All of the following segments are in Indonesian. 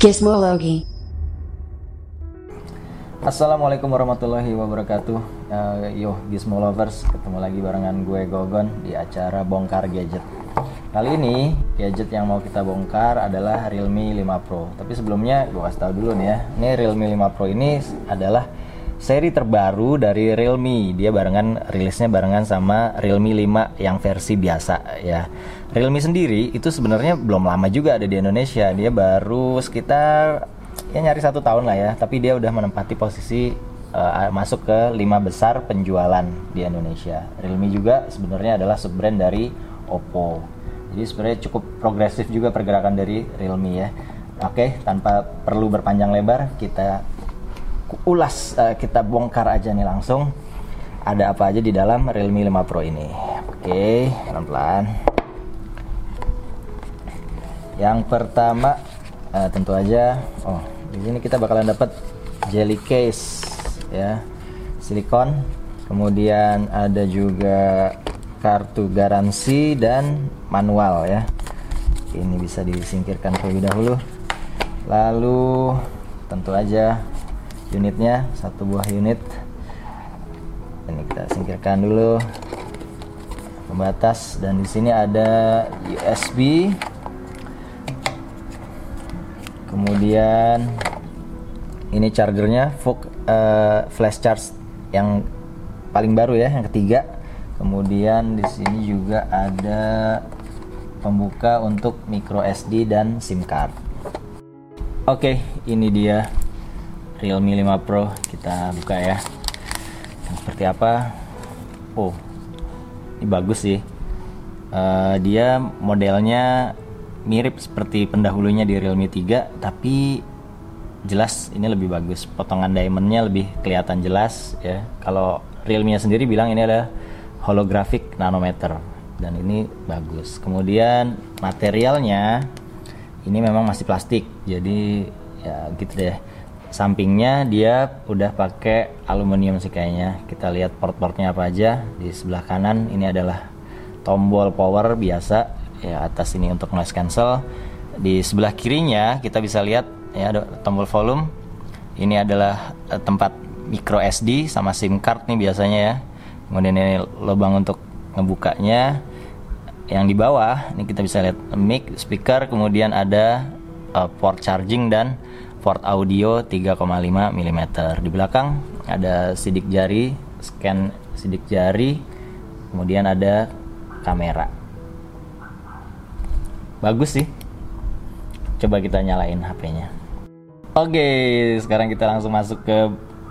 Gizmology. Assalamualaikum warahmatullahi wabarakatuh. Uh, Yo Gizmo Lovers Ketemu lagi barengan gue Gogon Di acara Bongkar Gadget. Kali ini gadget yang mau kita bongkar adalah Realme 5 Pro. Tapi sebelumnya gue kasih tau dulu nih ya Ini Realme 5 Pro ini adalah seri terbaru dari Realme. Dia barengan rilisnya barengan sama Realme 5 yang versi biasa ya. Realme sendiri itu sebenarnya belum lama juga ada di Indonesia. Dia baru sekitar ya nyari satu tahun lah ya. Tapi dia udah menempati posisi uh, masuk ke lima besar penjualan di Indonesia. Realme juga sebenarnya adalah subbrand dari Oppo. Jadi sebenarnya cukup progresif juga pergerakan dari Realme ya. Oke, tanpa perlu berpanjang lebar, kita ulas uh, kita bongkar aja nih langsung ada apa aja di dalam Realme 5 Pro ini. Oke, pelan-pelan. Yang pertama uh, tentu aja oh, di sini kita bakalan dapat jelly case ya. Silikon. Kemudian ada juga kartu garansi dan manual ya. Ini bisa disingkirkan terlebih dahulu. Lalu tentu aja unitnya satu buah unit. Ini kita singkirkan dulu. Pembatas dan di sini ada USB kemudian ini chargernya uh, flash charge yang paling baru ya yang ketiga. Kemudian di sini juga ada pembuka untuk micro SD dan SIM card. Oke ini dia Realme 5 Pro kita buka ya. Seperti apa? Oh ini bagus sih. Uh, dia modelnya mirip seperti pendahulunya di Realme 3 tapi jelas ini lebih bagus. Potongan diamondnya lebih kelihatan jelas ya. Kalau Realme sendiri bilang ini adalah holographic nanometer dan ini bagus. Kemudian materialnya ini memang masih plastik jadi ya gitu deh sampingnya dia udah pakai aluminium sih kayaknya. Kita lihat port-portnya apa aja. Di sebelah kanan ini adalah tombol power biasa. Ya atas ini untuk noise cancel. Di sebelah kirinya kita bisa lihat ya ada tombol volume. Ini adalah uh, tempat micro SD sama SIM card nih biasanya ya. Kemudian ini lubang untuk ngebukanya. Yang di bawah ini kita bisa lihat mic speaker kemudian ada uh, port charging dan port audio 3,5 mm. Di belakang ada sidik jari, scan sidik jari, kemudian ada kamera. Bagus sih. Coba kita nyalain HP-nya. Oke, sekarang kita langsung masuk ke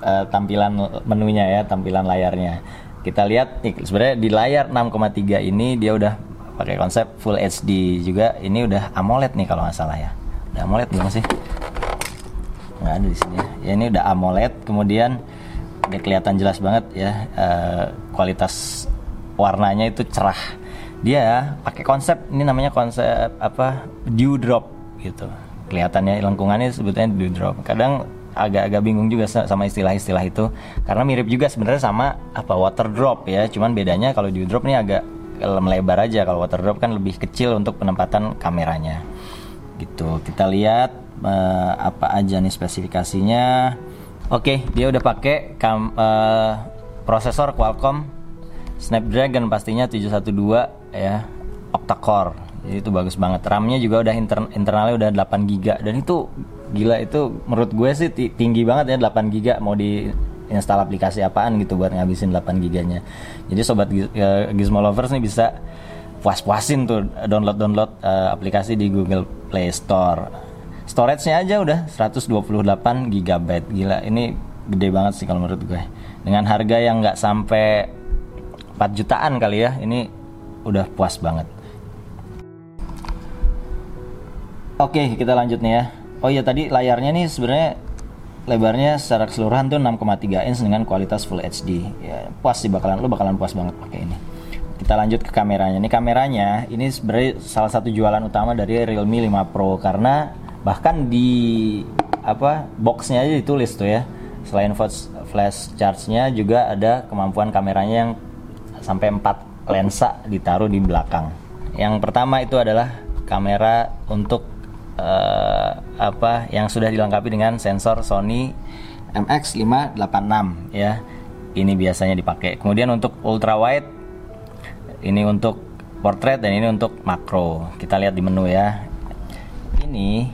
uh, tampilan menunya ya, tampilan layarnya. Kita lihat nih, sebenarnya di layar 6,3 ini dia udah pakai konsep Full HD juga. Ini udah AMOLED nih kalau nggak salah ya. Udah AMOLED belum sih? Nggak ada di sini ya. Ini udah AMOLED kemudian udah kelihatan jelas banget ya uh, kualitas warnanya itu cerah. Dia pakai konsep ini namanya konsep apa dew drop gitu. Kelihatannya lengkungannya sebetulnya dew drop kadang agak-agak bingung juga sama istilah-istilah itu. Karena mirip juga sebenarnya sama apa water drop ya. Cuman bedanya kalau dew drop ini agak melebar aja. Kalau water drop kan lebih kecil untuk penempatan kameranya. Gitu. Kita lihat uh, apa aja nih spesifikasinya. Oke okay, dia udah pakai kam, uh, prosesor Qualcomm Snapdragon pastinya 712 ya octa-core. Jadi itu bagus banget. RAM-nya juga udah inter internalnya udah 8 GB dan itu gila itu menurut gue sih tinggi banget ya 8 GB mau di install aplikasi apaan gitu buat ngabisin 8 giganya. Jadi sobat uh, Gizmo lovers nih bisa puas-puasin tuh download-download uh, aplikasi di Google Play Store storage-nya aja udah 128 GB gila ini gede banget sih kalau menurut gue. Dengan harga yang nggak sampai 4 jutaan kali ya ini udah puas banget. Oke kita lanjut nih ya. Oh iya tadi layarnya nih sebenarnya lebarnya secara keseluruhan tuh 6,3 inch dengan kualitas Full HD ya puas sih bakalan lu bakalan puas banget pakai ini. Kita lanjut ke kameranya. Ini kameranya ini sebenarnya salah satu jualan utama dari Realme 5 Pro karena bahkan di apa boxnya aja ditulis tuh ya selain flash charge-nya juga ada kemampuan kameranya yang sampai 4 lensa ditaruh di belakang yang pertama itu adalah kamera untuk uh, apa yang sudah dilengkapi dengan sensor Sony MX586 ya. Ini biasanya dipakai. Kemudian untuk ultra wide ini untuk portrait dan ini untuk makro. Kita lihat di menu ya. Ini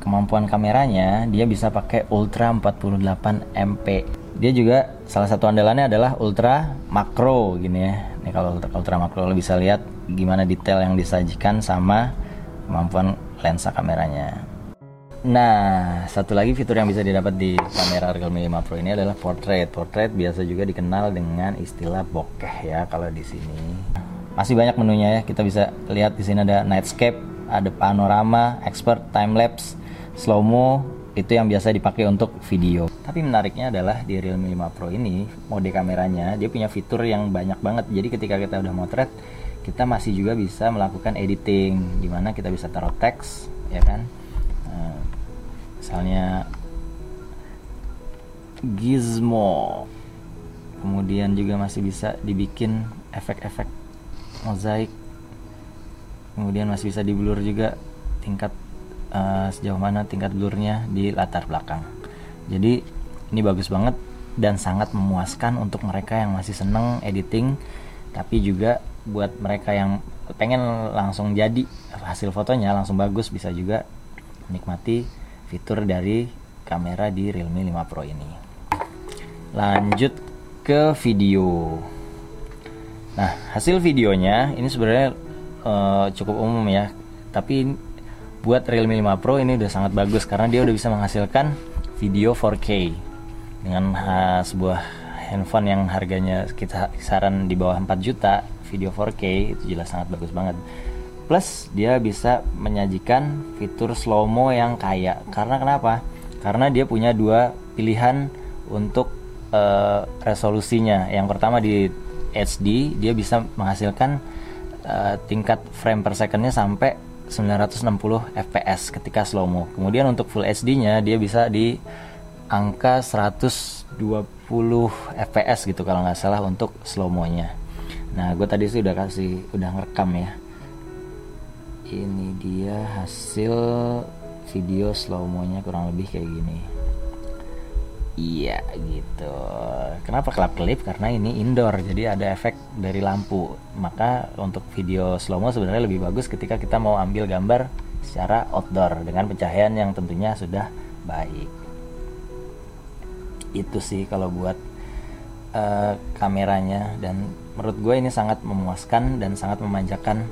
kemampuan kameranya dia bisa pakai ultra 48 MP. Dia juga salah satu andalannya adalah ultra makro gini ya. Ini kalau ultra, ultra makro lo bisa lihat gimana detail yang disajikan sama kemampuan lensa kameranya. Nah, satu lagi fitur yang bisa didapat di kamera Realme 5 Pro ini adalah portrait. Portrait biasa juga dikenal dengan istilah bokeh ya kalau di sini. Masih banyak menunya ya. Kita bisa lihat di sini ada nightscape, ada panorama, expert, time lapse, slow mo, itu yang biasa dipakai untuk video. Tapi menariknya adalah di Realme 5 Pro ini mode kameranya dia punya fitur yang banyak banget. Jadi ketika kita udah motret, kita masih juga bisa melakukan editing di mana kita bisa taruh teks, ya kan? misalnya gizmo kemudian juga masih bisa dibikin efek-efek mozaik kemudian masih bisa di blur juga tingkat uh, sejauh mana tingkat blurnya di latar belakang jadi ini bagus banget dan sangat memuaskan untuk mereka yang masih seneng editing tapi juga buat mereka yang pengen langsung jadi hasil fotonya langsung bagus bisa juga menikmati fitur dari kamera di Realme 5 Pro ini. Lanjut ke video. Nah, hasil videonya ini sebenarnya uh, cukup umum ya, tapi buat Realme 5 Pro ini udah sangat bagus karena dia udah bisa menghasilkan video 4K dengan uh, sebuah handphone yang harganya kita kisaran di bawah 4 juta, video 4K itu jelas sangat bagus banget. Plus dia bisa menyajikan fitur slow mo yang kaya. Karena kenapa? Karena dia punya dua pilihan untuk uh, resolusinya. Yang pertama di HD dia bisa menghasilkan uh, tingkat frame per secondnya sampai 960 fps ketika slow mo kemudian untuk full HD nya dia bisa di angka 120 fps gitu kalau nggak salah untuk slow mo nya nah gue tadi sih udah kasih udah ngerekam ya. Ini dia hasil video slow mo-nya kurang lebih kayak gini iya gitu. Kenapa kelap kelip karena ini indoor jadi ada efek dari lampu. Maka untuk video slow mo sebenarnya lebih bagus ketika kita mau ambil gambar secara outdoor dengan pencahayaan yang tentunya sudah baik. Itu sih kalau buat uh, kameranya. Dan menurut gue ini sangat memuaskan dan sangat memanjakan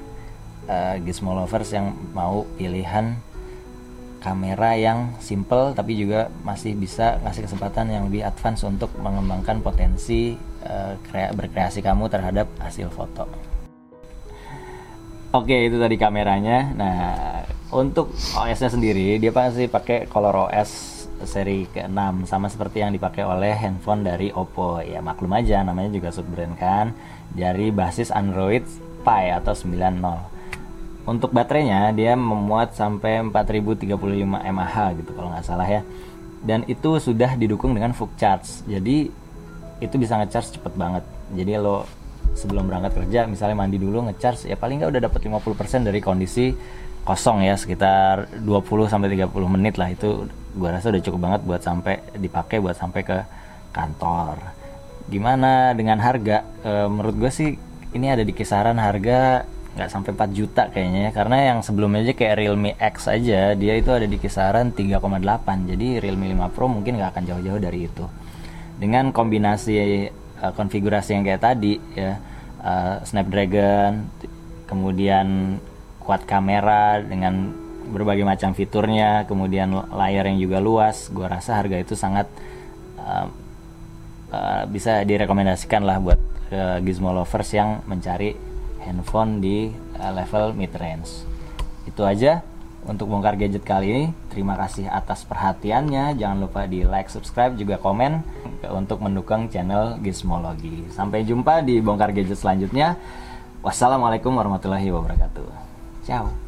uh, gizmo lovers yang mau pilihan kamera yang simple tapi juga masih bisa ngasih kesempatan yang lebih advance untuk mengembangkan potensi uh, berkreasi kamu terhadap hasil foto. Oke, itu tadi kameranya. Nah, untuk OS-nya sendiri dia pasti pakai Color OS seri ke-6 sama seperti yang dipakai oleh handphone dari Oppo. Ya maklum aja namanya juga sub brand kan dari basis Android Pie atau 90 untuk baterainya dia memuat sampai 4035 mAh gitu kalau nggak salah ya. Dan itu sudah didukung dengan full charge. Jadi itu bisa ngecharge cepet banget. Jadi lo sebelum berangkat kerja misalnya mandi dulu ngecharge ya paling nggak udah dapat 50% dari kondisi kosong ya sekitar 20 sampai 30 menit lah. Itu gua rasa udah cukup banget buat sampai dipakai buat sampai ke kantor. Gimana dengan harga? E, menurut gue sih ini ada di kisaran harga nggak sampai 4 juta kayaknya ya. Karena yang sebelumnya aja kayak Realme X aja dia itu ada di kisaran 3,8 jadi Realme 5 Pro mungkin nggak akan jauh-jauh dari itu. Dengan kombinasi uh, konfigurasi yang kayak tadi ya uh, Snapdragon kemudian kuat kamera dengan berbagai macam fiturnya kemudian layar yang juga luas gua rasa harga itu sangat uh, uh, bisa direkomendasikan lah buat uh, gizmo lovers yang mencari handphone di uh, level mid range. Itu aja untuk bongkar gadget kali ini. Terima kasih atas perhatiannya. Jangan lupa di like, subscribe, juga komen untuk mendukung channel Gizmologi. Sampai jumpa di bongkar gadget selanjutnya. Wassalamualaikum warahmatullahi wabarakatuh. Ciao.